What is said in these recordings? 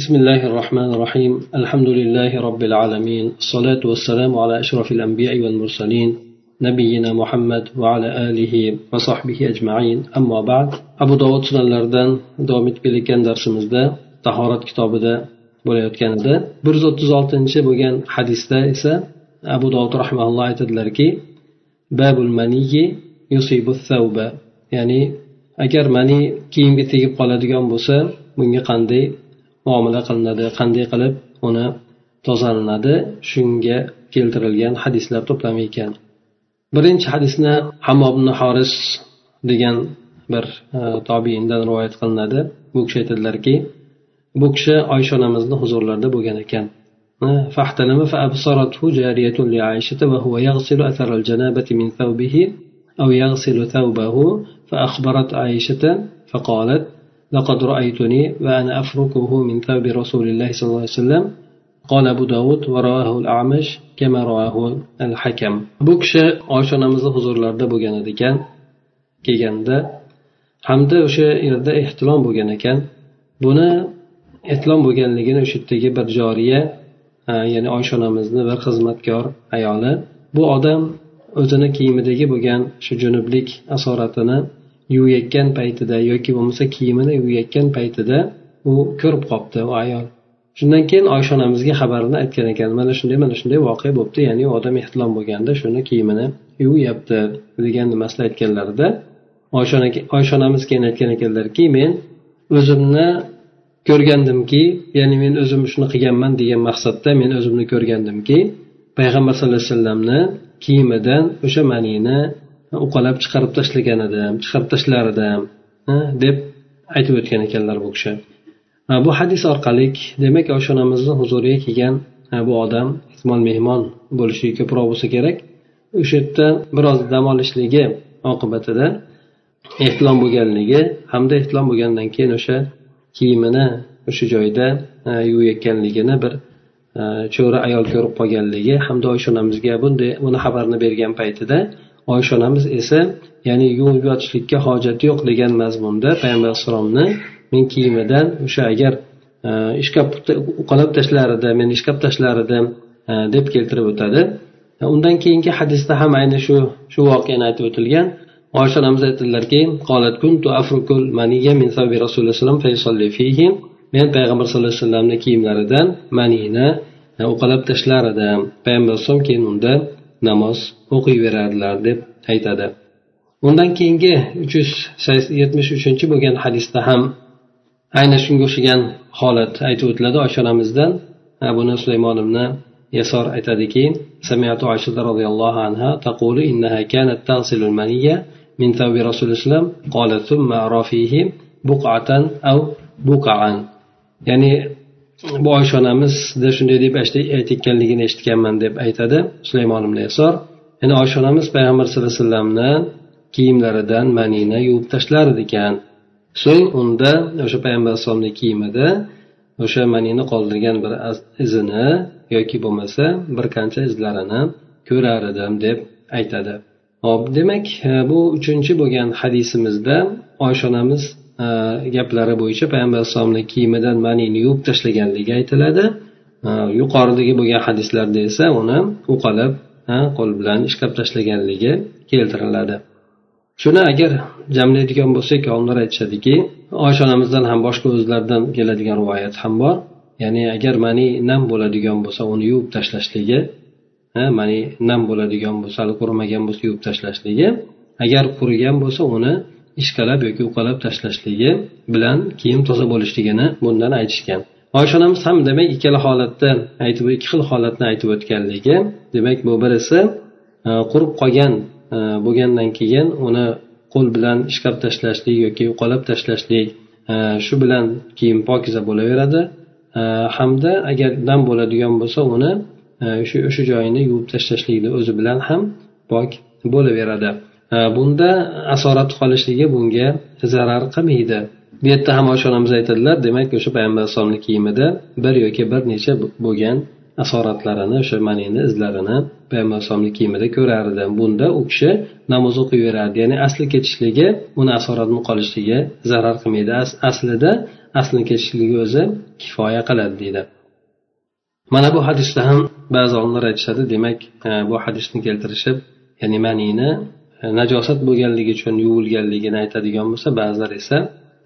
بسم الله الرحمن الرحيم الحمد لله رب العالمين الصلاة والسلام على أشرف الأنبياء والمرسلين نبينا محمد وعلى آله وصحبه أجمعين أما بعد أبو داود sunanlaridan davom etib kelayotgan darsimizda tahorat kitobida bo'layotgan edi bir yuz o'ttiz oltinchi bo'lgan hadisda esa abu dovud rahmaulloh aytadilarki babul maniyi yusibu thawba ya'ni agar mani kiyimga tegib qoladigan bo'lsa bunga qanday muomala qilinadi qanday qilib uni tozalanadi shunga keltirilgan hadislar to'plami ekan birinchi hadisni hamobni horis degan bir e, tobiindan rivoyat qilinadi bu kishi aytadilarki bu kishi oysha onamizni huzurlarida bo'lgan ekan فاحتلم فأبصرته جارية لعائشة وهو يغسل أثر الجنابة من ثوبه أو يغسل ثوبه فأخبرت عائشة فقالت لقد رأيتني وأنا أفركه من ثوب رسول الله صلى الله عليه وسلم قال أبو داود ورواه الأعمش كما رواه الحكم bu kishi oysha onamizni huzurlarida bo'lgan ekan kelganda hamda o'sha yerda ehtilom bo'lgan ekan buni ehtilom bo'lganligini o'sha yerdagi bir joriya ya'ni oysha onamizni bir xizmatkor ayoli bu odam o'zini kiyimidagi bo'lgan shu junublik asoratini yuvayotgan paytida yoki bo'lmasa kiyimini yuvayotgan paytida u ko'rib qolibdi u ayol. Shundan keyin oysha onamizga xabarini aytgan ekan. Mana shunday mana shunday voqea bo'libdi ya'ni u odam ehtilom bo'lganda shuni kiyimini yuvyapti degan nimasini aytganlarida oysha onamiz keyin aytgan ekanlarki men o'zimni ko'rgandimki ya'ni men o'zim shuni qilganman degan maqsadda men o'zimni ko'rgandimki payg'ambar sallallohu alayhi vasallamni kiyimidan o'sha manini uqalab chiqarib tashlagan edim chiqarib tashlar edim deb aytib o'tgan ekanlar bu kishi. Bu hadis orqali demak oysha onamizni huzuriga kelgan bu odam ehtimol mehmon bo'lishi ko'proq bo'lsa kerak. O'sha yerda biroz dam olishligi oqibatida ehtilom bo'lganligi hamda ehtilom bo'lgandan keyin o'sha kiyimini o'sha joyda yuvayotganligini bir cho'ri ayol ko'rib qolganligi hamda oysha onamizga bunday buni xabarni bergan paytida oysha onamiz esa ya'ni yuvib yotishlikka hojati yo'q degan mazmunda payg'ambar alayhissalomni men kiyimidan o'sha agar e, ishkab uqalab tashlar edi men ishkab tashlar edim deb keltirib o'tadi. E, undan keyingi hadisda ham ayni shu shu voqeani aytib o'tilgan. Oysha onamiz aytadilarki men payg'ambar sallallohu alayhi vasallamni kiyimlaridan manini e, uqalab tashlar edim payg'ambar alayhisalom keyin unda namoz o'qiyverardilar deb aytadi undan keyingi uch yuz yetmish uchinchi bo'lgan hadisda ham ayni shunga o'xshagan holat aytib o'tiladi oysha onamizdan buni sulaymon ibn yasor aytadiki سمعت عائشة رضي الله عنها تقول إنها كانت تغسل المنية من ثوب رسول الله قالت ثم أرى فيه بقعة أو بقعا ya'ni bu oysha onamizda shunday deb aytayotganligini eshitganman deb aytadi sulaymon ibn yasor ya'ni oysha onamiz payg'ambar sallallohu alayhi vasallamni kiyimlaridan manina yuvib tashlar ekan. So'ng unda o'sha payg'ambar alayhisalomni kiyimida o'sha manina qoldirgan bir izini yoki bo'lmasa bir qancha izlarini ko'rar edim deb aytadi. Hop demak e, bu uchinchi bo'lgan hadisimizda oysha onamiz Э, gaplari bo'yicha payg'ambar alayhissalomni kiyimidan manini yuvib tashlaganligi aytiladi. Э, yuqoridagi bo'lgan hadislarda esa uni uqalab qo'l bilan ishlab tashlaganligi keltiriladi. Shuni agar jamlaydigan bo'lsak olimlar aytishadiki oysha onamizdan ham boshqa o'zlaridan keladigan rivoyat ham bor. Ya'ni agar mani nam bo'ladigan bo'lsa uni yuvib tashlashligi mani nam bo'ladigan bo'lsa hali qurimagan bo'lsa yuvib tashlashligi agar qurigan bo'lsa uni ishqalab yoki uqalab tashlashligi bilan kiyim toza bo'lishligini bundan aytishgan. Oysha onamiz ham demak ikkala holatda aytib ikki xil holatni aytib o'tganligi demak bu birisi e, qurib qolgan e, bo'lgandan keyin uni qo'l bilan ishqab tashlashlik yoki uqalab tashlashlik e, shu bilan kiyim pokiza bo'laveradi. Hamda agar dam bo'ladigan bo'lsa uni o'sha o'sha joyini yuvib tashlashlikni o'zi bilan ham pok bo'laveradi. Bunda asorat qolishligi bunga zarar qilmaydi. Bu yerda ham oysha onamiz aytadilar demak o'sha payg'ambar alayhissalomni kiyimida bir yoki bir necha bo'lgan asoratlarini o'sha manini izlarini payg'ambar alayhisalomni kiyimida ko'rardi. Bunda u kishi namoz o'qiyverardi ya'ni asli ketishligi uni asoratni qolishligi zarar qilmaydi. Aslida aslini ketishligi o'zi kifoya qiladi deydi. Mana bu hadisda ham ba'zi olimlar aytishadi demak e, bu hadisni keltirishib ya'ni manini najosat bo'lganligi uchun yuvilganligini aytadigan bo'lsa ba'zilar esa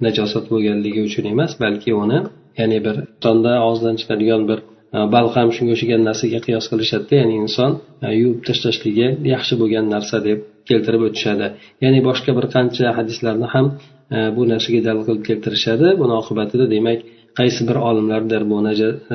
najosat bo'lganligi uchun emas balki uni ya'ni bir insonda og'zidan chiqadigan bir e, balqam shunga o'xshagan narsaga qiyos qilishadida ya'ni inson e, yuvib tashlashligi yaxshi bo'lgan narsa deb keltirib o'tishadi. Ya'ni boshqa bir qancha hadislarni ham e, bu narsaga dalil qilib keltirishadi. Buni oqibatida demak qaysi bir olimlardir bu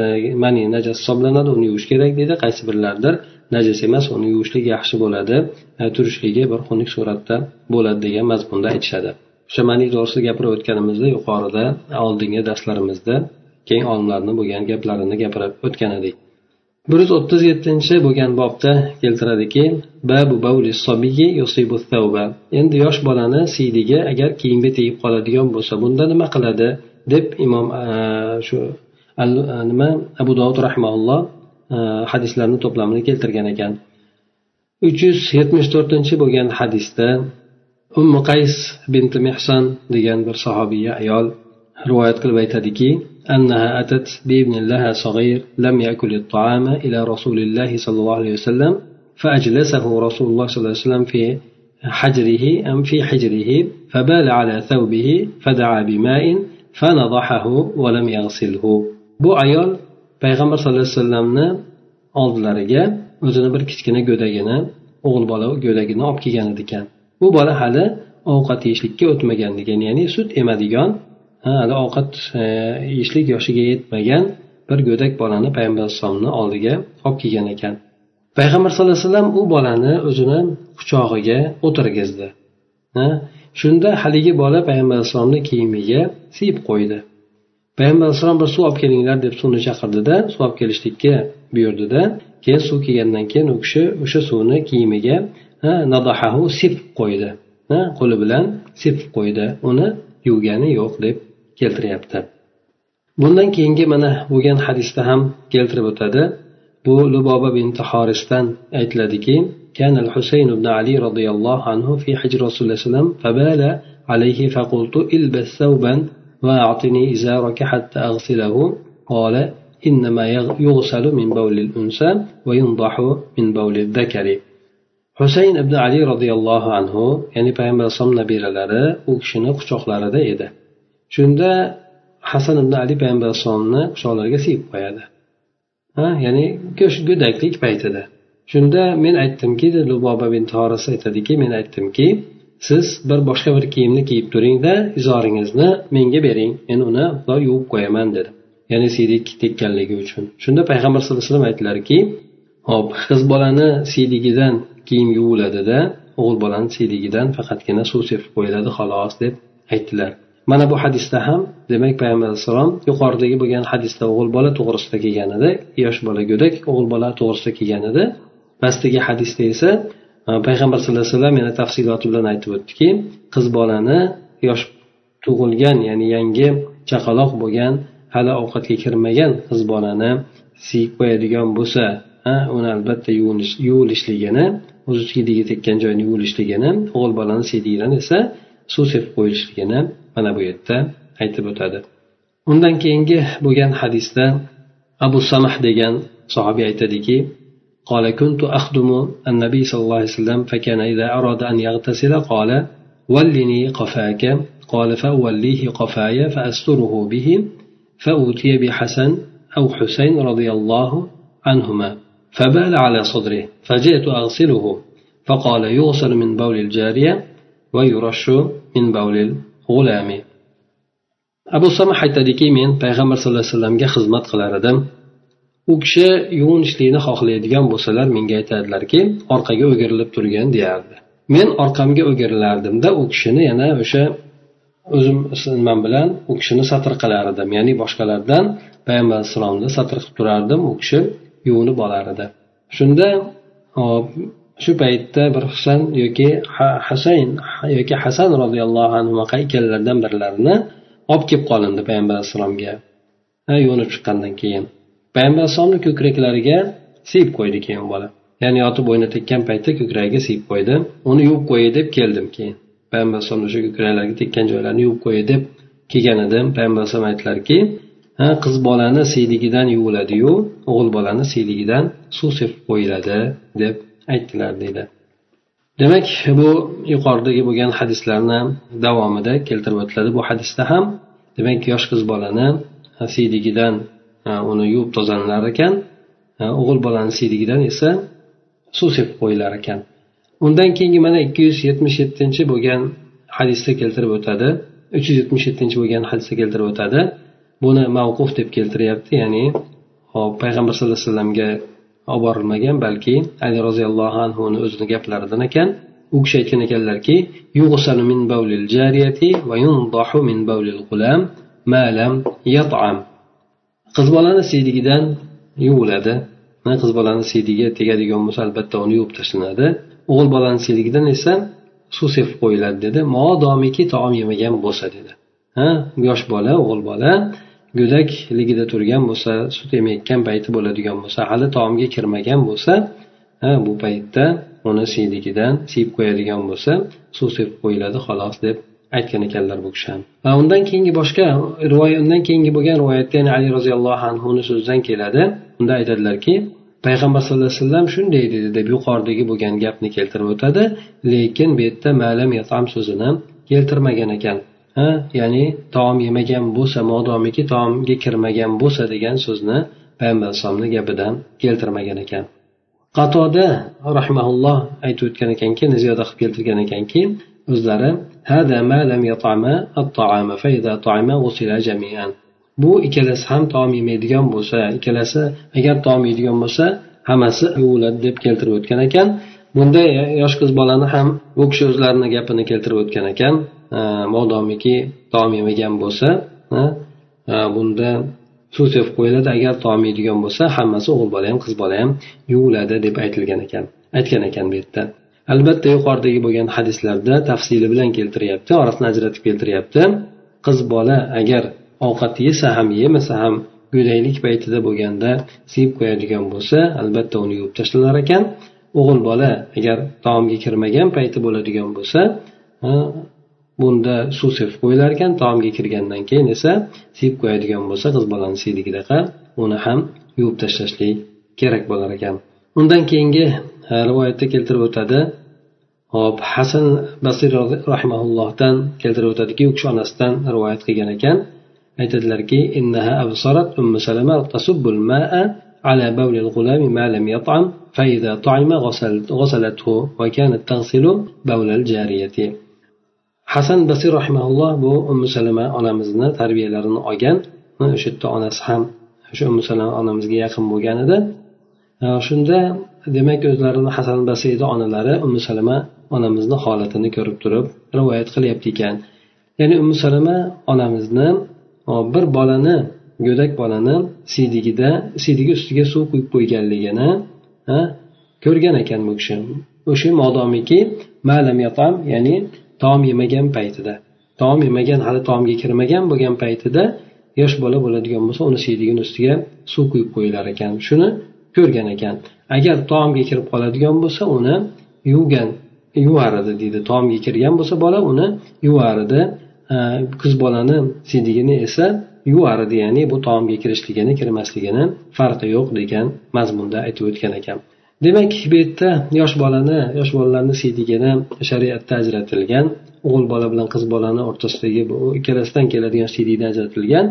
e, mani najas hisoblanadi uni yuvish kerak deydi. Qaysi birlardir najas emas uni yuvishlik yaxshi bo'ladi e, turishligi bir xunuk suratda bo'ladi degan mazmunda aytishadi. O'sha mani to'g'risida gapirib o'tganimizda yuqorida oldingi darslarimizda keng olimlarni bo'lgan gaplarini gapirib o'tgan edik bir yuz o'ttiz yettinchi bo'lgan bobda keltiradiki endi yosh bolani siydiga agar kiyimga tegib qoladigan bo'lsa bunda nima qiladi? deb imom shu nima abu dovud rahimaulloh hadislarni to'plamini keltirgan ekan uch yuz yetmish to'rtinchi bo'lgan hadisda ummu qays bint mehson degan bir sahobiya ayol rivoyat qilib aytadiki أنها أتت بابن لها صغير لم يأكل الطعام إلى رسول الله صلى الله عليه وسلم فأجلسه رسول الله صلى الله عليه وسلم في حجره أم في حجره فبال على ثوبه فدعا بماء bu ayol payg'ambar sallallohu alayhi vasallamni oldilariga o'zini bir kichkina go'dagini o'g'il bola go'dagini olib kelgan ekan. Bu bola hali ovqat yeyishlikka o'tmagan degan ya'ni sut emadigan hali ovqat e, yeyishlik yoshiga yetmagan bir go'dak bolani payg'ambar alayhissalomni oldiga olib kelgan ekan. Payg'ambar sallallohu alayhi vasallam u bolani o'zini quchog'iga o'tirgizdi shunda haligi bola payg'ambar alayhissalomni kiyimiga siyib qo'ydi. Payg'ambar alayhissalom bir suv olib kelinglar deb suvni chaqirdida suv olib kelishlikka buyurdida keyin suv kelgandan keyin u kishi o'sha suvni kiyimiga nadahahu sepib qo'ydi qo'li bilan sepib qo'ydi. Uni yuvgani yo'q deb keltiryapti. Bundan keyingi mana bo'lgan hadisda ham keltirib o'tadi. Bu luboba binti horisdan aytiladiki كان الحسين بن علي رضي الله عنه في حجر رسول الله صلى الله عليه وسلم فبال عليه فقلت البس ثوبا وأعطني إزارك حتى أغسله قال إنما يغسل من بول الأنثى وينضح من بول الذكر husayn ibn ali roziyallohu anhu ya'ni payg'ambar alayhisalom nabiralari u kishini quchoqlarida edi shunda hasan ibn ali payg'ambar alayhissalomni quchoqlariga siyib qo'yadi ha ya'ni go'daklik paytida Shunda men aytdimki luboba bin horis aytadiki men aytdimki siz bir boshqa bir kiyimni kiyib turingda izoringizni menga bering men uni yuvib qo'yaman dedi. Ya'ni siydik tekkanligi uchun. Shunda payg'ambar sallallohu alayhi vasallam aytdilarki hop qiz bolani siydigidan kiyim yuviladida o'g'il bolani siydigidan faqatgina suv sepib qo'yiladi xolos deb aytdilar. Mana bu hadisda ham demak payg'ambar alayhissalom yuqoridagi bo'lgan hadisda o'g'il bola to'g'risida kelgan edi yosh bola go'dak o'g'il bola to'g'risida kelgan edi pastdagi hadisda esa e, payg'ambar sallallohu alayhi vasallam yana tafsiloti bilan aytib o'tdiki qiz bolani yosh tug'ilgan ya'ni yangi chaqaloq bo'lgan hali ovqatga kirmagan qiz bolani siyib qo'yadigan bo'lsa uni albatta yuvilishligini o'zi siydiga tekkan joyini yuvilishligini o'g'il bolani siydigidan esa suv sepib qo'yilishligini mana bu yerda aytib o'tadi. Undan keyingi bo'lgan hadisda abu samah degan sahobiy aytadiki قال كنت أخدم النبي صلى الله عليه وسلم فكان إذا أراد أن يغتسل قال ولني قفاك. قال فأوليه قفاي فأستره به فأوتي بحسن أو حسين رضي الله عنهما. فبال على صدره فجئت أغسله فقال يغسل من بول الجارية ويرش من بول الغلام. abu sama aytadiki men payg'ambar sallallohu alayhi vasallamga xizmat qilar edim u kishi yuvinishlikni xohlaydigan bo'lsalar menga aytadilarki orqaga o'girilib turgin deyardi. Men orqamga o'girilardimda u kishini yana o'sha o'zim nimam bilan u kishini satr qilar edim ya'ni boshqalardan payg'ambar alayhissalomni satr qilib turardim u kishi yuvinib olar edi shunda shu paytda bir husan yoki hasan yoki hasan roziyallohu anhu ikkalalaridan birlarini olib kelib qolindi payg'ambar alayhissalomga. Yuvinib chiqqandan keyin. Payg'ambar alayhissalomni ko'kraklariga siyib qo'ydi keyin bola. Ya'ni yotib o'ynatayotgan paytda ko'kragiga siyib qo'ydi. Uni yuvib qo'yay deb keldim keyin. Payg'ambar alayhisalom o'sha ko'kraklariga tekkan joylarini yuvib qo'yay deb kelganida payg'ambar alayhisalom aytdilarki ha qiz bolani siyligidan yuviladiyu o'g'il bolani siyligidan suv sepib qo'yiladi deb aytdilar deydi. Demak bu yuqoridagi bo'lgan hadislarni davomida keltirib o'tiladi bu hadisda ham. Demak yosh qiz bolani siyligidan uni yuvib tozalanar ekan. O'g'il bolani siyligidan esa suv sepib qo'yilar ekan. Undan keyingi mana ikki yuz yetmish yettinchi bo'lgan hadisda keltirib o'tadi. Uch yuz yetmish yettinchi bo'lgan hadisda keltirib o'tadi. Buni mavquf deb keltiryapti ya'ni hop payg'ambar sallallohu alayhi vasallamga olib borilmagan balki ali roziyallohu anhuni o'zini gaplaridan ekan. U kishi aytgan ekanlarki min bawlil jariyati va yundahu min bawlil g'ulam ma lam yat'am. Qiz bolani siydigidan yuviladi. Qiz bolani siydigi tegadigan bo'lsa albatta uni yuvib tashlanadi. O'g'il bolani siydigidan esa suv sepib qo'yiladi dedi. Modomiki taom yemagan bo'lsa dedi. Ha yosh bola o'g'il bola go'dakligida turgan bo'lsa sut emayotgan payti bo'ladigan bo'lsa hali taomga kirmagan bo'lsa ha bu paytda uni siydigidan siyib qo'yadigan bo'lsa suv sepib qo'yiladi xolos deb aytgan ekanlar bu kishi ham. Va undan keyingi boshqa rivoyat undan keyingi bo'lgan rivoyatda yana ali roziyallohu anhuni so'zidan keladi. Unda aytadilarki payg'ambar sallallohu alayhi vasallam shunday dedi deb yuqoridagi bo'lgan gapni keltirib o'tadi. Lekin bu yerda malam yatam so'zini keltirmagan ekan. Ha ya'ni taom yemagan bo'lsa modomiki taomga kirmagan bo'lsa degan so'zni payg'ambar alayhisalomni gapidan keltirmagan ekan. Qatoda rahimaulloh aytib o'tgan ekanki ziyoda qilib keltirgan ekanki o'zlari bu ikkalasi ham taom yemaydigan bo'lsa ikkalasi agar taom yeydigan bo'lsa hammasi yuviladi deb keltirib o'tgan ekan. Bunda yosh qiz bolani ham bu kishi o'zlarini gapini keltirib o'tgan ekan. Modomiki taom yemagan bo'lsa e, bunda suv sepib qo'yiladi. Agar taom yeydigan bo'lsa hammasi o'g'il bola ham qiz bola ham yuviladi deb aytilgan ekan aytgan ekan bu yerda. Albatta yuqoridagi bo'lgan hadislarda tafsili bilan keltiryapti orasini ajratib keltiryapti. Qiz bola agar ovqat yesa ham yemasa ham go'daklik paytida bo'lganda siyib qo'yadigan bo'lsa albatta uni yuvib tashlanar ekan. O'g'il bola agar taomga kirmagan payti bo'ladigan bo'lsa bunda suv sepib qo'yilar ekan taomga kirgandan keyin esa siyib qo'yadigan bo'lsa qiz bolani siydigidaqa uni ham yuvib tashlashlik kerak bo'lar ekan. Undan keyingi rivoyatda keltirib o'tadi hop hasan basir rahimaullohdan keltirib o'tadiki u kishi onasidan rivoyat qilgan ekan aytadilarki innaha absarat ummu salama tasubbul ma'a على بول الغلام ما لم يطعم فإذا طعم غسلته وكانت تغسل بول الجارية hasan basir rahimaulloh bu ummu salama onamizni tarbiyalarini olgan o'sha yerda onasi ham o'sha ummu salama onamizga yaqin bo'lgan edi shunda demak o'zlarini hasan basiyni onalari umi salama onamizni holatini ko'rib turib rivoyat qilyapti ekan. Ya'ni umi salama onamizni bir bolani go'dak bolani siydigida siydigi ustiga suv quyib qo'yganligini ko'rgan ekan bu kishi. O'sha modomiki malam yotam ya'ni taom yemagan paytida. Taom yemagan hali taomga kirmagan bo'lgan paytida yosh bola bo'ladigan bo'lsa uni siydigini ustiga suv quyib qo'yilar ekan. Shuni ko'rgan ekan. Agar taomga kirib qoladigan bo'lsa uni yuvgan yuvar edi deydi. Taomga kirgan bo'lsa bola uni yuvar edi qiz bolani sidigini esa yuvar edi ya'ni bu taomga kirishligini kirmasligini farqi yo'q degan mazmunda aytib o'tgan ekan. Demak bu yerda yosh bolani yosh bolalarni siydigini shariatda ajratilgan o'g'il bola bilan qiz bolani o'rtasidagi bu ikkalasidan keladigan siydiydan ajratilgan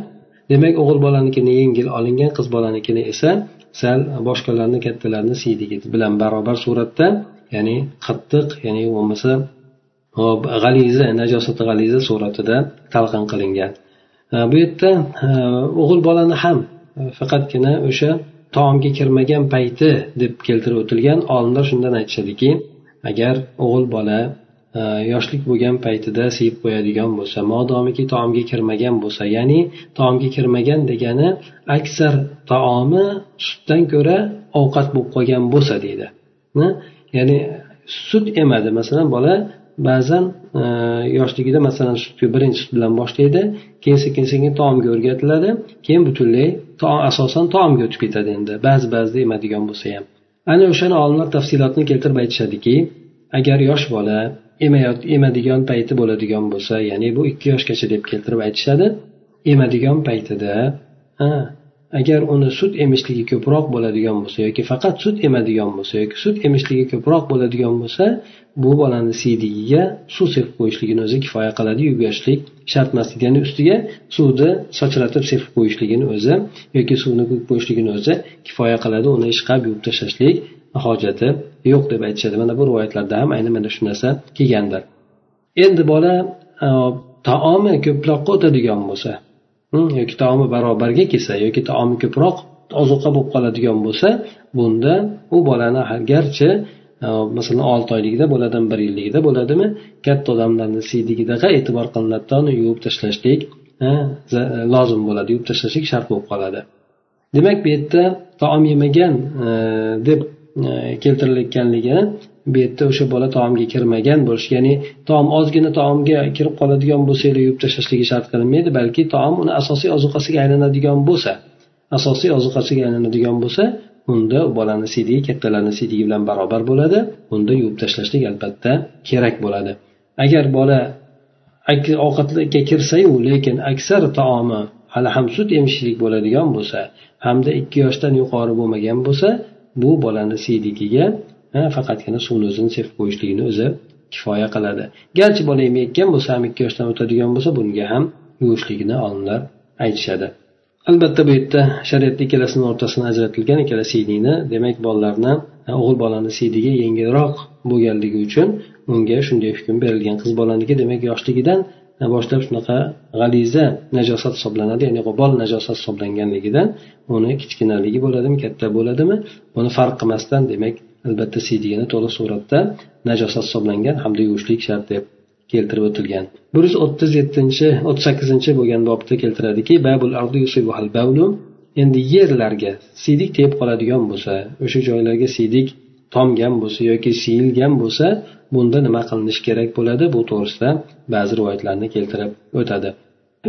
demak o'g'il bolanikini yengil olingan qiz bolanikini esa sal boshqalarni kattalarni siydigi bilan barobar suratda ya'ni qattiq ya'ni bo'lmasa g'aliza najosati g'aliza suratida talqin qilingan. E, bu yerda e, o'g'il bolani ham faqatgina o'sha taomga kirmagan payti deb keltirib o'tilgan olimlar shundan aytishadiki agar o'g'il bola Э, yoshlik bo'lgan paytida siyib qo'yadigan bo'lsa modomiki taomga kirmagan bo'lsa ya'ni taomga kirmagan degani aksar taomi sutdan ko'ra ovqat bo'lib qolgan bo'lsa deydi. Ya'ni sut emadi. Masalan bola ba'zan e, yoshligida masalan sutga birinchi sut bilan boshlaydi keyin sekin sekin taomga o'rgatiladi keyin butunlay asosan taomga o'tib ketadi endi. Ba'zi ba'zida emadigan bo'lsa ham. Ana o'shani olimlar tafsilotni keltirib aytishadiki agar yosh bola emadigan payti bo'ladigan bo'lsa ya'ni bu ikki yoshgacha deb keltirib aytishadi. Emadigan paytida agar uni sut emishligi ko'proq bo'ladigan bo'lsa yoki faqat sut emadigan bo'lsa yoki sut emishligi ko'proq bo'ladigan bo'lsa bu bolani siydigiga suv sepib qo'yishligini o'zi kifoya qiladi. Yuvib shart emas ya'ni ustiga suvni sachratib sepib qo'yishligini o'zi yoki suvni quyib qo'yishligini o'zi kifoya qiladi. Uni ishqab yuvib tashlashlik hojati yo'q deb aytishadi. Mana bu rivoyatlarda ham ayni mana shu narsa kelgandir. Endi bola e, taomi ko'proqqa o'tadigan bo'lsa hmm, yoki taomi barobarga kelsa yoki taomi ko'proq ozuqa bo'lib qoladigan bo'lsa bunda u bolani garchi e, masalan olti oyligida bo'ladimi bir yilligida bo'ladimi katta odamlarni siydigidaqa e'tibor qilinadida uni yuvib tashlashlik e, lozim bo'ladi yuvib tashlashlik shart bo'lib qoladi. Demak bu yerda taom yemagan deb E, keltirilayotganligi bu yerda o'sha bola taomga kirmagan bo'lishi ya'ni taom ozgina taomga kirib qoladigan bo'lsa yuvib tashlashligi shart qilinmaydi balki taom uni asosiy ozuqasiga aylanadigan bo'lsa asosiy ozuqasiga aylanadigan bo'lsa unda bolani siydigi kattalarni siydigi bilan barobar bo'ladi unda yuvib tashlashlik albatta kerak bo'ladi. Agar bola ovqatga kirsayu lekin aksar taomi hali ham sut emishlik bo'ladigan bo'lsa hamda ikki yoshdan yuqori bo'lmagan bo'lsa bu bolani siydikiga faqatgina suvni o'zini sepib qo'yishligini o'zi kifoya qiladi. Garchi bola emayotgan bo'lsa ham ikki yoshdan o'tadigan bo'lsa bunga ham yuvishligini olimlar aytishadi. Albatta bu yerda shariatda ikkalasini o'rtasini ajratilgan ikkala siydiyni demak bolalarni o'g'il bolani siydigi yengilroq bo'lganligi uchun unga shunday hukm berilgan qiz bolaniki demak yoshligidan boshlab shunaqa g'aliza najosat hisoblanadi ya'ni g'ubol najosat hisoblanganligidan uni kichkinaligi bo'ladimi katta bo'ladimi buni farq qilmasdan demak albatta siydigini to'liq suratda najosat hisoblangan hamda yuvishlik shart deb keltirib o'tilgan. Bir yuz o'ttiz yettinchi o'ttiz sakkizinchi bo'lgan bobda keltiradiki endi yerlarga siydik tegib qoladigan bo'lsa o'sha joylarga siydik tomgan bo'lsa yoki siyilgan bo'lsa bunda nima qilinishi kerak bo'ladi bu to'g'risida ba'zi rivoyatlarni keltirib o'tadi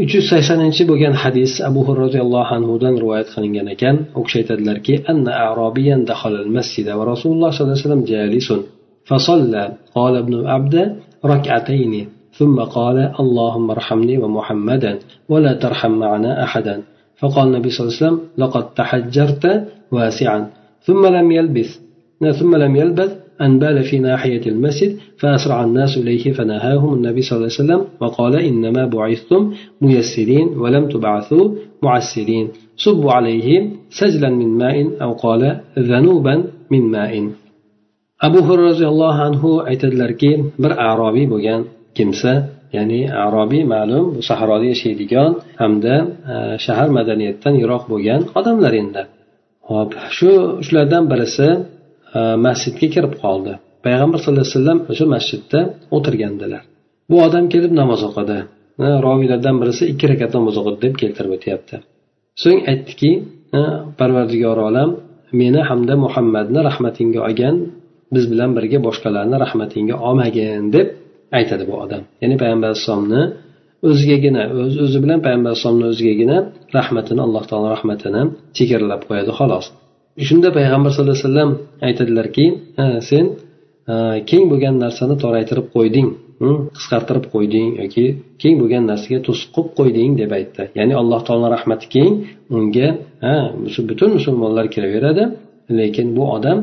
uch yuz saksoninchi bo'lgan hadis abu hurra roziyallohu anhudan rivoyat qilingan ekan u kishi aytadilarki anna arabiyan dakhala masjida va rasululloh sollallohu alayhi vasallam jalisun فصلى قال ابن عبد ركعتين ثم قال اللهم ارحمني ومحمدا ولا ترحم معنا أحدا فقال النبي صلى الله عليه وسلم لقد تحجرت واسعا ثم لم يلبث ثم لم يلبث أن بال في ناحية المسجد فأسرع الناس إليه فنهاهم النبي صلى الله عليه وسلم وقال إنما بعثتم ميسرين ولم تبعثوا معسرين صبوا عليه سجلا من ماء أو قال ذنوبا من ماء abu hurra roziyallohu anhu aytadilarki bir arobiy bo'lgan kimsa ya'ni arobiy ma'lum sahroda yashaydigan hamda shahar madaniyatidan yiroq bo'lgan odamlar endi hop shu shulardan birisi E, E, masjidga kirib qoldi. Payg'ambar sallallohu alayhi vasallam o'sha masjidda o'tirgandilar. Bu odam kelib namoz o'qidi. E, roviylardan birisi ikki rakat namoz o'qidi deb keltirib o'tyapti. So'ng aytdiki e, parvardigor olam meni hamda muhammadni rahmatingga olgin biz bilan birga boshqalarni rahmatingga olmagin deb aytadi bu odam. Ya'ni payg'ambar alayhissalomni o'zigagina o'zi bilan payg'ambar alayhissalomni o'zigagina rahmatini alloh taolo rahmatini chegaralab qo'yadi xolos. Shunda payg'ambar sallallohu alayhi vasallam aytadilarki sen keng bo'lgan narsani toraytirib qo'yding hm, qisqartirib qo'yding yoki keng bo'lgan narsaga to'siq qo'yding deb aytdi. Ya'ni alloh taoloni rahmati keng unga butun musulmonlar kiraveradi. Lekin bu odam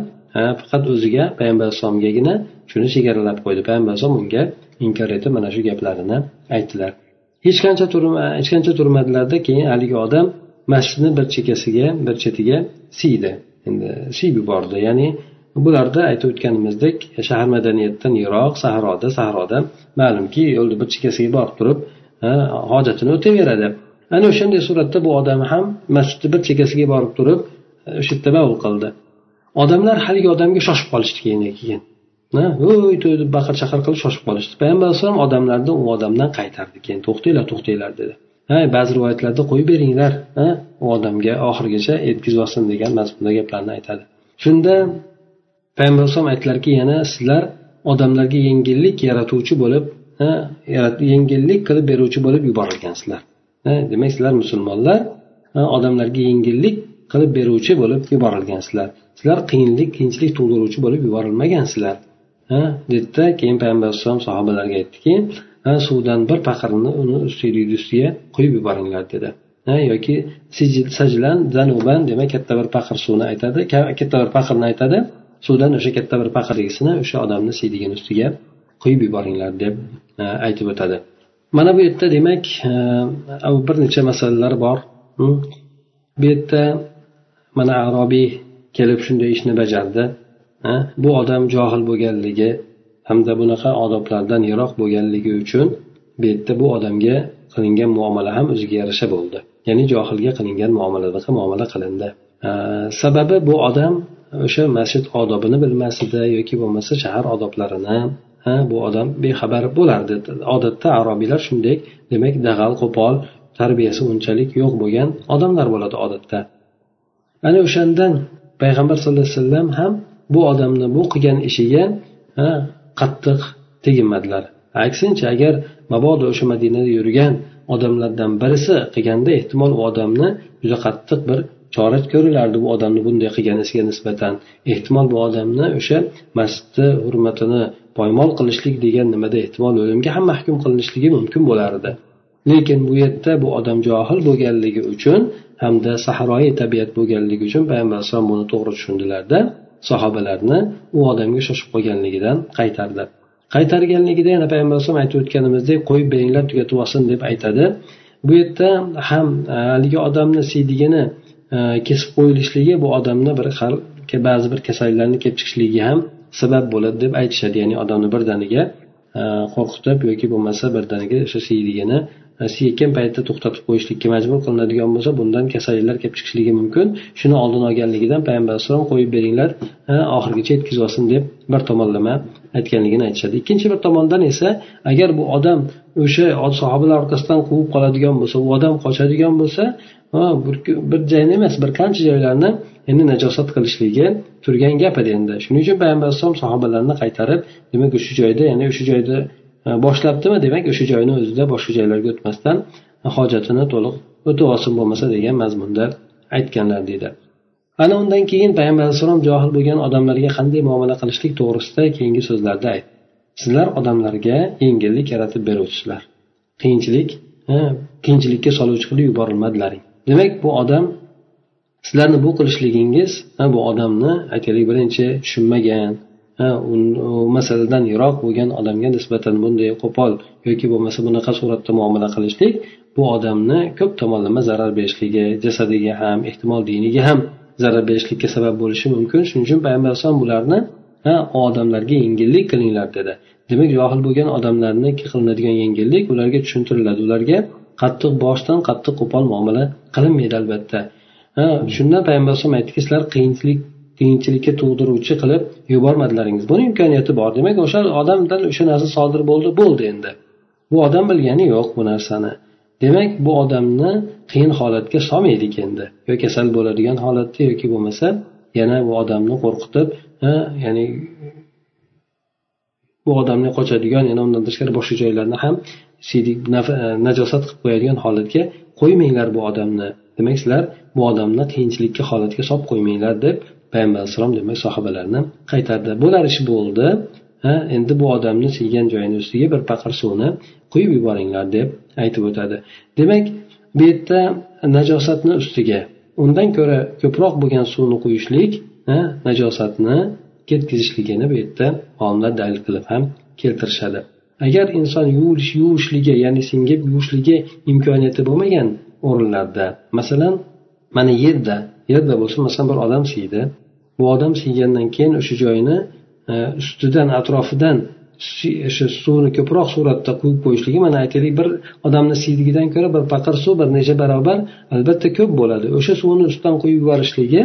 faqat o'ziga payg'ambar alayhissalomgagina shuni chegaralab qo'ydi. Payg'ambar alayhisalom unga inkor etib mana shu gaplarini aytdilar. Hech qancha hech qancha turmadilarda keyin haligi odam masjidni bir chekkasiga bir chetiga siydi. Endi siyib yubordi. Ya'ni bularda aytib o'tganimizdek shahar madaniyatidan yiroq sahroda sahroda ma'lumki yo'lni bir chekkasiga borib turib hojatini o'tayveradi ana o'shanday suratda bu odam ham masjidni bir chekkasiga borib turib o'sha yerda bavul qildi. Odamlar haligi odamga shoshib qolishdi keyin. Keyin voy to'y deb baqir chaqir qilib shoshib qolishdi. Payg'ambar alayhisalom odamlarni u odamdan qaytardi keyin. To'xtanglar to'xtanglar dedi. Ha ba'zi rivoyatlarda qo'yib beringlar ha u odamga oxirigacha yetkazib degan mazmunda gaplarni aytadi. Shunda payg'ambar alayhisalom aytdilarki yana sizlar odamlarga yengillik yaratuvchi bo'lib yengillik qilib beruvchi bo'lib yuborilgansizlar. Demak sizlar musulmonlar odamlarga yengillik qilib beruvchi bo'lib yuborilgansizlar. Sizlar qiyinlik qiyinchilik tug'diruvchi bo'lib yuborilmagansizlar dedida keyin payg'ambar alayhisalom sahobalarga aytdiki suvdan bir paqirni uni ustiylikni ustiga quyib yuboringlar dedi. Yoki sajlan zanuban demak katta bir paqir suvni aytadi katta bir paqirni aytadi. Suvdan o'sha katta bir paqirligisini o'sha odamni siydigini ustiga quyib yuboringlar deb aytib o'tadi. Mana bu yerda demak bir necha masalalar bor. Bu yerda mana arobiy kelib shunday ishni bajardi. Bu odam johil bo'lganligi hamda bunaqa odoblardan yiroq bo'lganligi uchun bu yerda bu odamga qilingan muomala ham o'ziga yarasha bo'ldi. Ya'ni johilga qilingan muomalaga muomala qilindi. Sababi bu odam o'sha masjid odobini bilmasdi yoki bo'lmasa shahar odoblarini ha bu odam bexabar bo'lardi. Odatda arobiylar shunday demak dag'al qo'pol tarbiyasi unchalik yo'q bo'lgan odamlar bo'ladi odatda. Ana o'shandan payg'ambar sallallohu alayhi vasallam ham bu odamni bu qilgan ishiga qattiq teginmadilar aksincha agar mabodo o'sha madinada yurgan odamlardan birisi qilganda ehtimol u odamni juda qattiq bir chora ko'rilardi. Bu odamni bunday qilganisiga nisbatan ehtimol bu odamni o'sha masjidni hurmatini poymol qilishlik degan nimada ehtimol o'limga ham mahkum qilinishligi mumkin bo'lardi. Lekin bu yerda bu odam johil bo'lganligi uchun hamda sahroyi tabiat bo'lganligi uchun payg'ambar alayhisalom buni to'g'ri tushundilarda sahobalarni u odamga shoshib qolganligidan qaytardi. Qaytarganligida yana payg'ambar alayhisalom aytib o'tganimizdek qo'yib beringlar tugatib olsin deb aytadi. Bu yerda ham e, haligi odamni siydigini e, kesib qo'yilishligi bu odamni bir xil ba'zi bir kasalliklarni kelib chiqishligiga ham sabab bo'ladi deb aytishadi. Ya'ni odamni birdaniga e, qo'rqitib yoki bo'lmasa birdaniga o'sha siydigini siyayotgan paytda to'xtatib qo'yishlikka majbur qilinadigan bo'lsa bundan kasalliklar kelib chiqishligi mumkin. Shuni oldini olganligidan payg'ambar alayhissalom qo'yib beringlar oxirigacha yetkazib olsin deb bir tomonlama aytganligini aytishadi. Ikkinchi bir tomondan esa agar bu odam o'sha sahobalar orqasidan quvib qoladigan bo'lsa u odam qochadigan bo'lsa bir joyni emas bir qancha joylarni endi najosat qilishligi turgan gap edi endi. Shuning uchun payg'ambar alayhisalom sahobalarni qaytarib demak o'sha joyda ya'ni o'sha joyda E, boshlabdimi demak o'sha joyni o'zida boshqa joylarga o'tmasdan hojatini to'liq o'tib olsin bo'lmasa degan mazmunda aytganlar deydi. Ana undan keyin payg'ambar alayhissalom johil bo'lgan odamlarga qanday muomala qilishlik to'g'risida keyingi so'zlarda ayt. Sizlar odamlarga yengillik yaratib beruvchisizlar. Qiyinchilik e, qiyinchilikka soluvchi qilib yuborilmadilaring. Demak bu odam sizlarni bu qilishligingiz e, bu odamni aytaylik birinchi tushunmagan masaladan yiroq bo'lgan odamga nisbatan bunday qo'pol yoki bo'lmasa bunaqa suratda muomala qilishlik bu odamni ko'p tomonlama zarar berishligi jasadiga ham ehtimol diniga ham zarar berishlikka sabab bo'lishi mumkin. Shuning uchun payg'ambar alayhisalom bularni ha odamlarga yengillik qilinglar dedi. Demak johil bo'lgan odamlarni qilinadigan yengillik ularga tushuntiriladi. Ularga qattiq boshdan qattiq qo'pol muomala qilinmaydi albatta. Shundan payg'ambar alayhisalom aytdiki sizlar qiyinchilik qiyinchilikka tug'diruvchi qilib yubormadilaringiz. Buni imkoniyati bor. Demak o'sha odamdan o'sha narsa sodir bo'ldi bo'ldi endi. Bu odam bilgani yo'q bu narsani. Demak bu odamni qiyin holatga solmaylik endi. Yo kasal bo'ladigan holatda yoki bo'lmasa yana bu odamni qo'rqitib ya'ni bu odamni qochadigan yana undan tashqari boshqa joylarni ham e, najosat qilib qo'yadigan holatga qo'ymanglar bu odamni. Demak sizlar bu odamni qiyinchilikka holatga solib qo'ymanglar deb payg'ambar alayhissalom demak sahobalarni qaytardi. Bo'lar ish bo'ldi. Ha endi bu odamni siygan joyini ustiga bir paqir suvni quyib yuboringlar deb aytib o'tadi. Demak bu yerda najosatni ustiga undan ko'ra ko'proq bo'lgan suvni quyishlik najosatni ketkazishligini bu yerda olimlar dalil qilib ham keltirishadi. Agar inson yuvish yuvishligi ya'ni singib yuvishligi imkoniyati bo'lmagan o'rinlarda masalan mana yerda yerda bo'lsa masalan bir odam siydi bu odam siygandan keyin o'sha joyini e, ustidan atrofidan o'sha suvni ko'proq suratda quyib qo'yishligi mana aytaylik bir odamni siydigidan ko'ra bir paqir suv bir necha barobar albatta ko'p bo'ladi. O'sha suvni ustidan quyib yuborishligi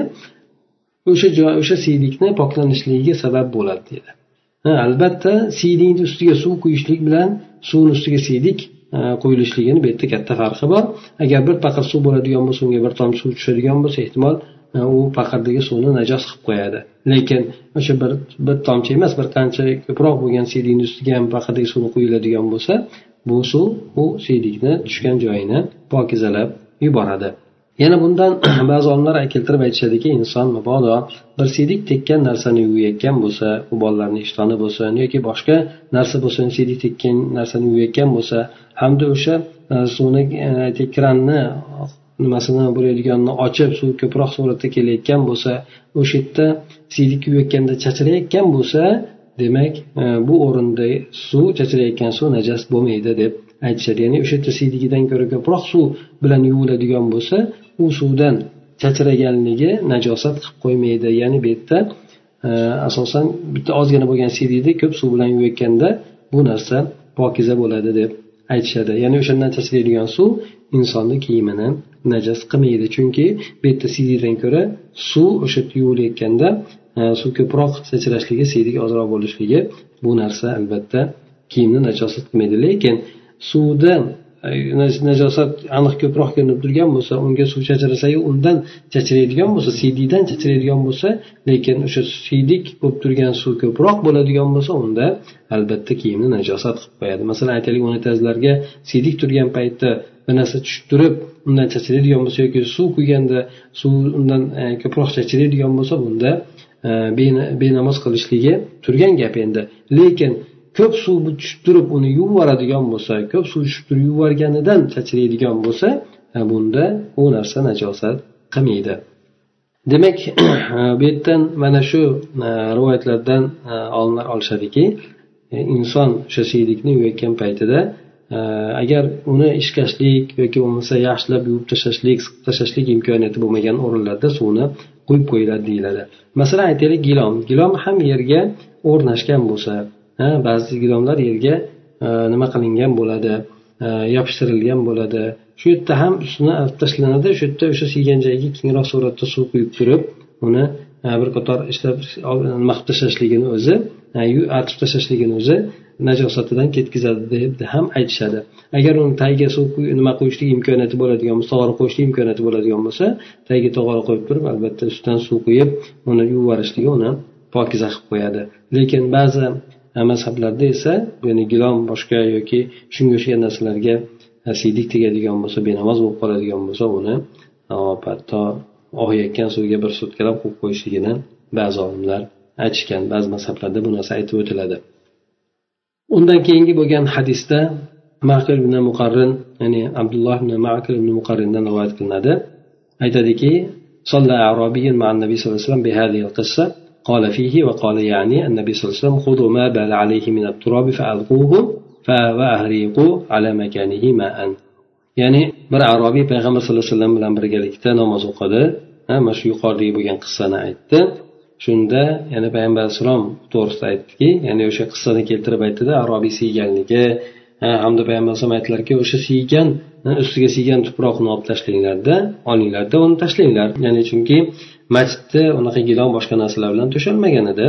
o'sha joy o'sha siydikni poklanishligiga sabab bo'ladi deydi albatta siydikni ustiga suv quyishlik bilan suvni ustiga siydik e, quyilishligini bu yerda katta farqi bor. Agar bir paqir suv bo'ladigan bo'lsa unga bir tomchi suv tushadigan bo'lsa ehtimol u paqirdagi suvni najos qilib qo'yadi. Lekin o'sha bir bir tomchi emas bir qancha ko'proq bo'lgan siydikni ustiga ham paqirdagi suvni quyiladigan bo'lsa bu suv u siydikni tushgan joyini pokizalab yuboradi. Yana bundan ba'zi olimlar keltirib aytishadiki inson mabodo bir siydik tekkan narsani yuvayotgan bo'lsa u bolalarni ishtoni bo'lsin yoki boshqa narsa bo'lsin siydik tekkan narsani yuvayotgan bo'lsa hamda o'sha e, suvni e, kranni nimasini bo'layotganini ochib suv ko'proq suratda kelayotgan bo'lsa o'sha yerda siydik kuyayotganda chachirayotgan bo'lsa demak e, bu o'rinda suv chachirayotgan suv najas bo'lmaydi deb aytishadi. Ya'ni o'sha yerda siydigidan ko'ra ko'proq suv bilan yuviladigan bo'lsa u suvdan chachraganligi najosat qilib qo'ymaydi. Ya'ni bu yerda e, asosan bitta ozgina bo'lgan siydikni ko'p suv bilan yuvayotganda bu narsa pokiza bo'ladi deb aytishadi. Ya'ni o'shandan chachraydigan suv insonni kiyimini najas qilmaydi. Chunki bu yerda siydikdan ko'ra suv o'sha yuvilayotganda e, suv ko'proq sachrashligi siydik ozroq bo'lishligi bu narsa albatta kiyimni najosat qilmaydi. Lekin suvda e, najosat aniq ko'proq ko'rinib turgan bo'lsa unga suv chachrasayu undan chachraydigan bo'lsa siydiydan chachraydigan bo'lsa lekin o'sha siydik bo'lib turgan suv ko'proq bo'ladigan bo'lsa unda albatta kiyimni najosat qilib qo'yadi. Masalan aytaylik unitazlarga siydik turgan paytda bir narsa tushib turib undan chachraydigan bo'lsa yoki suv quyganda suv undan e, ko'proq chachraydigan bo'lsa bunda e, benamoz qilishligi turgan gap endi. Lekin ko'p suv tushib turib uni yuvib yuboradigan bo'lsa ko'p suv tushib turib yuvib yuborganidan chachraydigan bo'lsa e, bunda u narsa najosat qilmaydi. Demak bu yerdan mana shu rivoyatlardan olimlar olishadiki inson o'sha siylikni yuvayotgan paytida agar uni ishkashlik yoki bo'lmasa yaxshilab yuvib tashlashlik siqib tashlashlik imkoniyati bo'lmagan o'rinlarda suvni quyib qo'yiladi deyiladi masalan aytaylik gilom gilom ham yerga o'rnashgan bo'lsa ba'zi gilomlar yerga nima qilingan bo'ladi yopishtirilgan bo'ladi shu yerda ham ustini olib tashlanadi shu yerda o'sha siygan joyiga kengroq suratda suv quyib turib uni bir qator ishlab nima qilib tashlashligini o'zi artib tashlashligini o'zi najosatidan ketkazadi deb ham aytishadi. Agar uni tagiga suv nima qo'yishlik imkoniyati bo'ladigan bo'lsa tog'ora qo'yishlik imkoniyati bo'ladigan bo'lsa tagiga tog'ora qo'yib turib albatta ustidan suv quyib uni yuvib yuborishligi uni pokiza qilib qo'yadi. Lekin ba'zi e, mazhablarda esa ya'ni gilom boshqa yoki shunga o'xshagan narsalarga e, siydik tegadigan bo'lsa benamoz bo'lib qoladigan bo'lsa uni e, hatto oqayotgan suvga bir sutkalab qo'yib qo'yishligini ba'zi olimlar aytishgan. Ba'zi mazhablarda bu narsa aytib o'tiladi. Undan keyingi bo'lgan hadisda maqil ibn muqarrin ya'ni abdulloh ibn maqil ibn muqarrindan rivoyat qilinadi aytadiki صلى أعرابي مع النبي صلى الله عليه وسلم بهذه القصة قال فيه وقال يعني النبي صلى الله عليه وسلم خذوا ما بال عليه من التراب فألقوه وأهريقوا على مكانه ماء ya'ni bir arobiy payg'ambar sallallohu alayhi vasallam bilan birgalikda namoz o'qidi mana shu yuqoridagi bo'lgan qissani aytdi shunda yana payg'ambar alayhissalom to'g'risida aytdiki ya'ni o'sha qissani keltirib aytdida arobiy siyganligi. Hamda payg'ambar alayhisalom aytdilarki o'sha siygan ustiga siygan tuproqni olib tashlanglarda olinglarda uni tashlanglar. Ya'ni chunki masjidni unaqa gilon boshqa narsalar bilan to'shalmagan edi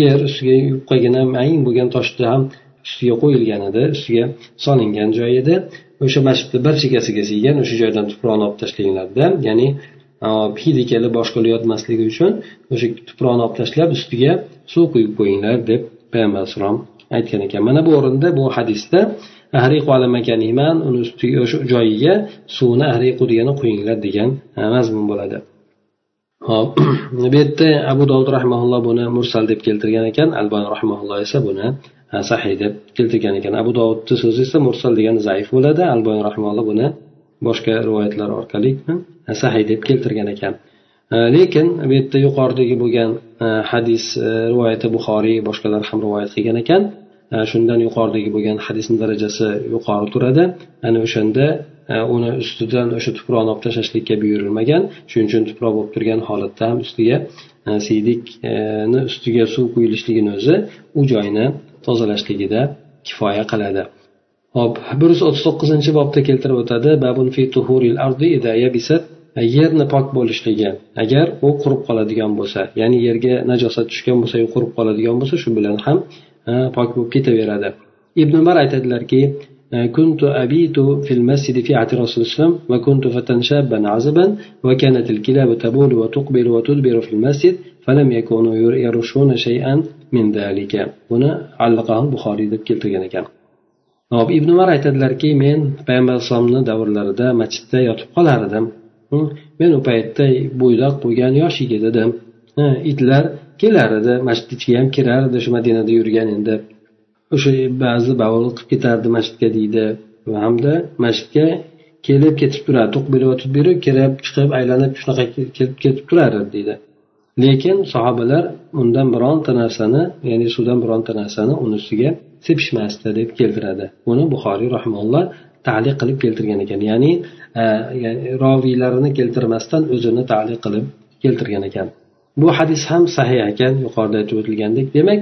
yer ustiga yupqagina mayin bo'lgan toshni ham ustiga qo'yilgan edi ustiga solingan joy edi. O'sha masjidni bir chekkasiga siygan o'sha joydan tuproqni olib tashlanglarda. Ya'ni hidi kelib boshqa yotmasligi uchun o'sha tuproqni olib tashlab ustiga suv quyib qo'yinglar deb payg'ambar alayhissalom aytgan ekan. Mana bu o'rinda bu hadisda uni ustiga o'sha joyiga suvni ahriqu degani qo'yinglar degan mazmun bo'ladi. Hop bu yerda abu dovud rahmaulloh buni mursal deb keltirgan ekan albani rahmaulloh esa buni sahiy deb keltirgan ekan. Abu dovudni so'zi esa mursal degani zaif bo'ladi albani rahmaulloh buni boshqa rivoyatlar orqali sahiy deb keltirgan ekan. E, lekin bu yerda yuqoridagi bo'lgan e, hadis e, rivoyati buxoriy boshqalar ham rivoyat qilgan ekan. Shundan yuqoridagi bo'lgan hadisni darajasi yuqori turadi. Ana o'shanda uni ustidan o'sha tuproqni olib tashlashlikka buyurilmagan. Shuning uchun tuproq bo'lib turgan holatda ham ustiga siydikni ustiga suv quyilishligini o'zi u joyni tozalashligida kifoya qiladi. Hop bir yuz o'ttiz to'qqizinchi bobda keltirib o'tadi. Babun fi tuhuril ardi yerni pok bo'lishligi agar u qurib qoladigan bo'lsa ya'ni yerga najosat tushgan bo'lsa qurib qoladigan bo'lsa shu bilan ham pok bo'lib ketaveradi ibn umar aytadilarki كنت أبيت في المسجد في عهد الرسول صلى الله عليه وسلم وكنت فتى شابا عزبا وكانت الكلاب تبول وتقبل وتدبر في المسجد فلم يكونوا يرشون شيئا من ذلك buni allaqahu buxoriy deb keltirgan ekan hop ibn umar aytadilarki men payg'ambar alayhisalomni davrlarida masjidda yotib qolar edim men u paytda bo'ydoq bo'lgan yosh yigit edim. Itlar kelar edi masjid ichiga ham kirar edi shu madinada yurgan endi. O'sha ba'zi bavul qilib ketardi masjidga deydi. Hamda masjidga kelib ketib turardi to'q berib o'tib berib kirib chiqib aylanib shunaqa kelib ketib turar edi deydi. Lekin sahobalar undan bironta narsani ya'ni suvdan bironta narsani uni ustiga sepishmasdi deb keltiradi. Buni buxoriy rahimalloh taliq qilib keltirgan ekan. Ya'ni e, roviylarini keltirmasdan o'zini taliq qilib keltirgan ekan. Bu hadis ham sahih ekan yuqorida aytib o'tilgandek. Demak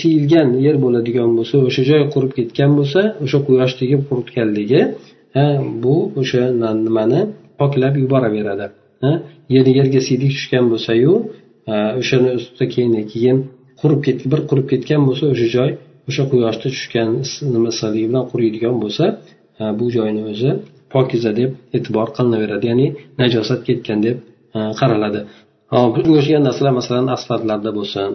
siyilgan yer bo'ladigan bo'lsa o'sha joy qurib ketgan bo'lsa o'sha quyosh tegib quritganligi e, bu o'sha nimani poklab yuboraveradi. E, yer yerga siydik tushgan bo'lsayu o'shani ustida keyin keyin qurib bir qurib ketgan bo'lsa o'sha joy o'sha quyoshda tushgan nima issiqligi bilan quriydigan bo'lsa bu joyni o'zi pokiza deb e'tibor qilinaveradi ya'ni najosat ketgan deb qaraladi. Bunga o'xshagan narsalar masalan asfaltlarda bo'lsin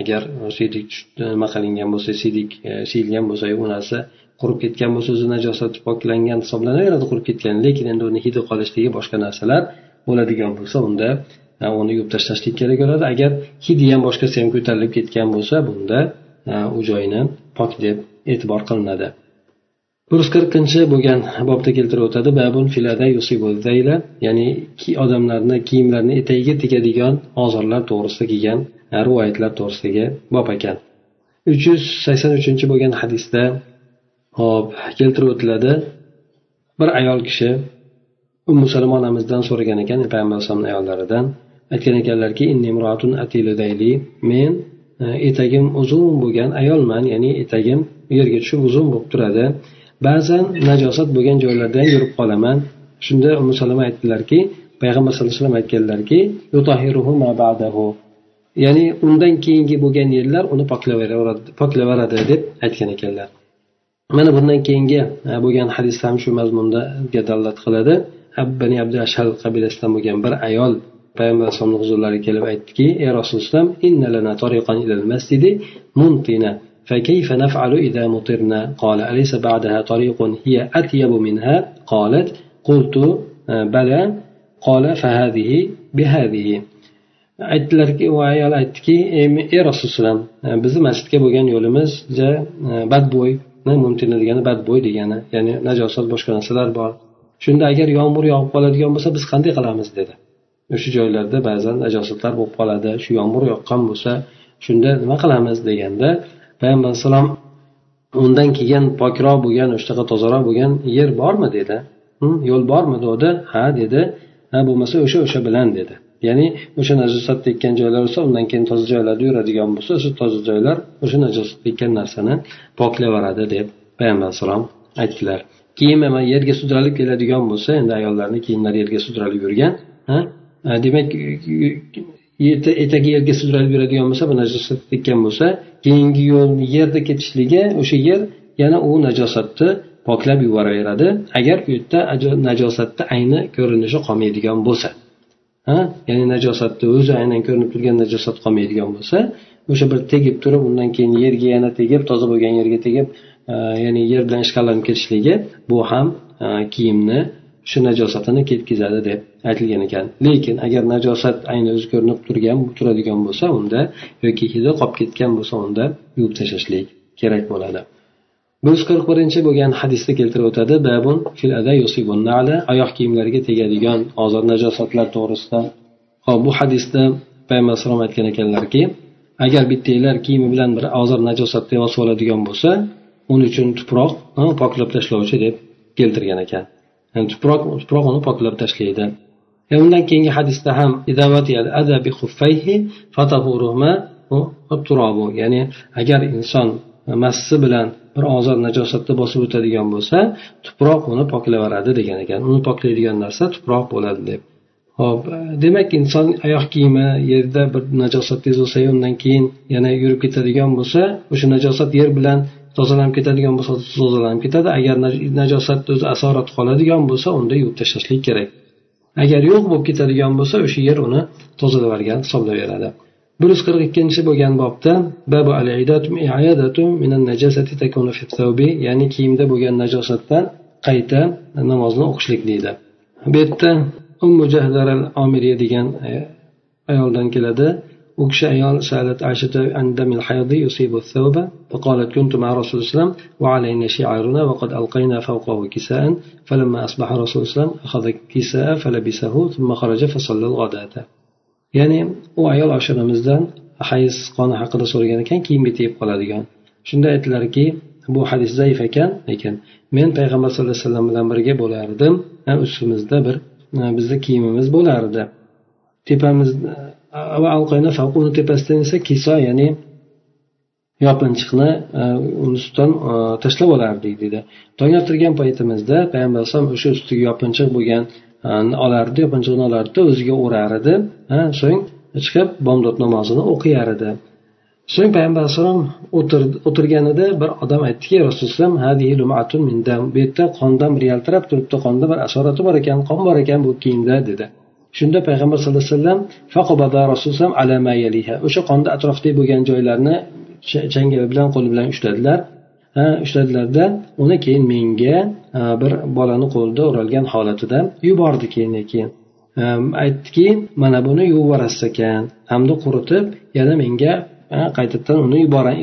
agar siydik nima qilingan bo'lsa siydik e, siyilgan bo'lsa u narsa qurib ketgan bo'lsa o'zi najosati poklangan hisoblanaveradi qurib ketgan. Lekin endi uni hidi qolishligi boshqa narsalar bo'ladigan bo'lsa unda uni yuvib tashlashlik kerak bo'ladi. Agar hidi ham boshqasi ham ko'tarilib ketgan bo'lsa bunda u joyni pok deb e'tibor qilinadi. Bir yuz qirqinchi bo'lgan bobda keltirib o'tadi. Babun filada ya'ni odamlarni kiyimlarini etagiga tegadigan ozorlar to'g'risida kelgan e, rivoyatlar to'g'risidagi bob ekan. Uch yuz sakson uchinchi bo'lgan hadisda hop keltirib o'tiladi. Bir ayol kishi ummu salom onamizdan so'ragan ekan payg'ambar alayhisalomni ayollaridan. Aytgan ekanlarki men e, etagim uzun bo'lgan ayolman ya'ni etagim yerga tushib uzun bo'lib turadi. Ba'zan najosat bo'lgan joylarda ham yurib qolaman. Shunda umi salama aytdilarki payg'ambar sallallohu alayhi vasallam aytganlarki ya'ni undan keyingi bo'lgan yerlar uni poklaveradi deb aytgan ekanlar. Mana bundan keyingi e, bo'lgan hadis ham shu mazmunda dalolat qiladi. Bani abdu ashal qabilasidan bo'lgan bir ayol payg'ambar alayhisalomni huzurlariga kelib aytdiki ey rasululloh فكيف نفعل إذا مطرنا قال أليس بعدها طريق هي أطيب منها قالت قلت بلى قال فهذه بهذه aytdilarki u ayol aytdiki ey rasululloh bizni masjidga bo'lgan yo'limiz juda badbo'y mumtina degani badbo'y degani ya'ni najosat boshqa narsalar bor shunda agar yomg'ir yog'ib qoladigan bo'lsa biz qanday qilamiz dedi o'sha joylarda ba'zan najosatlar bo'lib qoladi shu yomg'ir yoqqan bo'lsa shunda nima qilamiz deganda payg'ambar alayhissalom undan keyin pokroq bo'lgan o'shanaqa tozaroq bo'lgan yer bormi dedi yo'l bormi dedi ha dedi ha bo'lmasa o'sha o'sha bilan dedi ya'ni o'sha najosat tekkan joylar bo'lsa undan keyin toza joylarda yuradigan bo'lsa o'sha toza joylar o'sha najosat tekkan narsani poklayveradi deb payg'ambar alayhissalom aytdilar kiyim yerga sudralib keladigan bo'lsa endi ayollarni kiyimlari yerga sudralib yurgan demak etagi yerga sudralib yuradigan bo'lsa bu najosat tekkan bo'lsa keyingi yo'lni yerda ketishligi o'sha yer yana u najosatni poklab yuboraveradi. Agar u yerda najosatni ayni ko'rinishi qolmaydigan bo'lsa ha ya'ni najosatni o'zi aynan ko'rinib turgan najosat qolmaydigan bo'lsa o'sha bir tegib turib undan keyin yerga yana tegib toza bo'lgan yerga tegib e, ya'ni yer bilan ishqalanib ketishligi bu ham e, kiyimni shu najosatini ketkizadi deb aytilgan ekan. Lekin agar najosat ayni o'zi ko'rinib turgan turadigan bo'lsa unda yoki hidi qolib ketgan bo'lsa unda yuvib tashlashlik kerak bo'ladi. Bir yuz qirq birinchi bo'lgan hadisda keltirib o'tadi babun fil oyoq kiyimlariga tegadigan ozor najosatlar to'g'risida. Hop bu hadisda payg'ambar alayhisalom aytgan ekanlarki agar bittanglar kiyimi bilan bir ozor najosatni yosib oladigan bo'lsa uning uchun tuproq hm, poklab tashlovchi deb keltirgan ekan. Tuproq tuproq uni poklab tashlaydi. E, undan keyingi hadisda ham ya'ni agar inson massi bilan bir ozor najosatni bosib o'tadigan bo'lsa tuproq uni poklaveradi degan ekan. Uni poklaydigan narsa tuproq bo'ladi deb. Ho'p e, demak inson oyoq kiyimi yerda bir najosat tez bo'lsa undan keyin yana yurib ketadigan bo'lsa o'sha najosat yer bilan tozalanib ketadigan bo'lsa tozalanib ketadi. Agar najosatni o'zi asorati qoladigan bo'lsa unda yuvib tashlashlik kerak. Agar yo'q bo'lib ketadigan bo'lsa o'sha yer uni tozalab yuborgan hisoblayveradi bir yuz qirq ikkinchi bo'lgan bobda ya'ni kiyimda bo'lgan najosatdan qayta namozni o'qishlik deydi. Bu yerda ummu jahdar al omiriya degan e, ayoldan keladi. u kishi ayol salat ashita an damil haydi yusibu thawba فقالت كنت مع رسول الله صلى الله عليه وسلم وعلينا شعارنا وقد ألقينا فوقه كساء فلما أصبح رسول الله صلى الله عليه وسلم أخذ كساء فلبسه ثم خرج فصلى الغداة ya'ni u ayol oshiramizdan hayz qoni haqida so'ragan ekan kiyimga tegib qoladigan shunda aytdilarki bu hadis zaif ekan lekin men payg'ambar sallallohu alayhi vasallam bilan birga bo'lardim ustimizda bir bizni kiyimimiz bo'lardi tepamizda uni tepasidan esa kiso ya'ni yopinchiqni e, uni ustidan e, tashlab olardik deydi tong ottirgan paytimizda payg'ambar alayhisalom o'sha ustiga yopinchiq bo'lgan e, olardi yopinchiqni olardida o'ziga o'rar edi so'ng chiqib bomdod namozini o'qiyar edi. So'ng payg'ambar alayhissalom o'tirganida bir odam aytdiki rasululloh bu yerda qondan bir yaltirab turibdi qonda bir asorati bor ekan qon bor ekan bu kiyimda dedi. Shunda payg'ambar sallallohu alayhi vasallam rasululloh o'sha qonni atrofidagi bo'lgan joylarni changali bilan qo'li bilan ushladilar. Ushladilarda uni keyin menga bir bolani qo'lida o'ralgan holatida yubordi keyin keyin. Aytdiki mana buni yuborasiz ekan hamda quritib yana menga qaytadan uni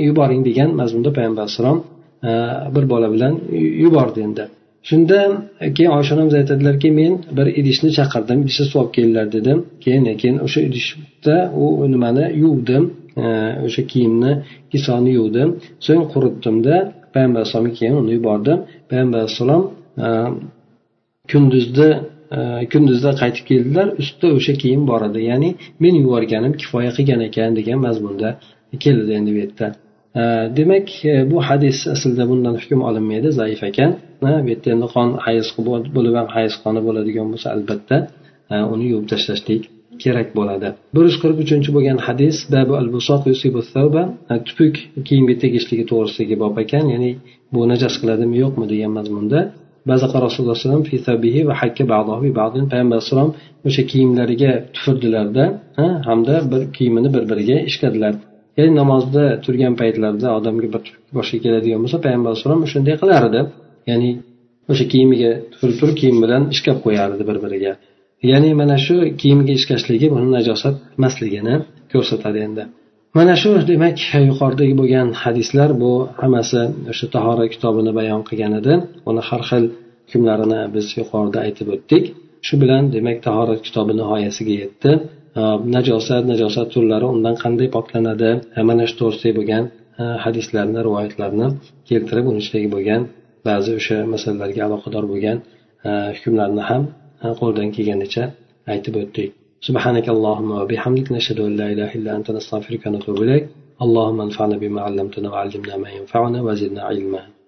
yuboring degan mazmunda payg'ambar alayhissalom bir bola bilan yubordi endi. Shunda keyin oysha onamiz aytadilarki men bir idishni chaqirdim idishni suv olib kelinglar dedim. Keyin keyin o'sha idishda u nimani yuvdim. O'sha kiyimni kisoni yuvdim. So'ng quritdimda payg'ambar alayhisalomga keyin uni yubordim. Payg'ambar alayhissalom e, kunduzni e, kunduzda qaytib keldilar. Ustida o'sha kiyim bor edi. Ya'ni men yuborganim kifoya qilgan ekan degan mazmunda keladi endi bu yerda. Demak e, bu hadis aslida bundan hukm olinmaydi zaif ekan. Bu yerda endi qon hayz bo'lib ham hayz qoni bo'ladigan bo'lsa albatta e, uni yuvib tashlashlik kerak bo'ladi. Bir yuz qirq uchinchi bo'lgan hadis e, tupuk kiyimga tegishligi to'g'risidagi bob ekan ya'ni bu najas qiladimi yo'qmi degan mazmunda. Bazaqa rasululloh payg'ambar alayhissalom o'sha kiyimlariga tufurdilarda hamda bir kiyimini bir biriga ishqadilar. Ya'ni namozda turgan paytlarida odamga bir boshiga keladigan bo'lsa payg'ambar alayhisalom shunday qilardi. Ya'ni o'sha kiyimiga tur turib kiyim bilan ishqab qo'yardi bir biriga ya'ni mana shu kiyimga ishqashligi buni najosat emasligini ko'rsatadi endi. Mana shu demak yuqoridagi bo'lgan hadislar bu hammasi o'sha tahora kitobini bayon qilgan edi. Uni har xil hukmlarini biz yuqorida aytib o'tdik. Shu bilan demak tahorat kitobi nihoyasiga yetdi. najosat najosat turlari undan qanday poklanadi mana shu to'g'risidagi bo'lgan hadislarni rivoyatlarni keltirib uni ichidagi bo'lgan ba'zi o'sha masalalarga aloqador bo'lgan hukmlarni ham qo'ldan kelganicha aytib o'tdik سبحانك اللهم وبحمدك نشهد أن لا إله إلا أنت نستغفرك ونتوب إليك اللهم انفعنا بما علمتنا وعلمنا ما ينفعنا وزدنا علما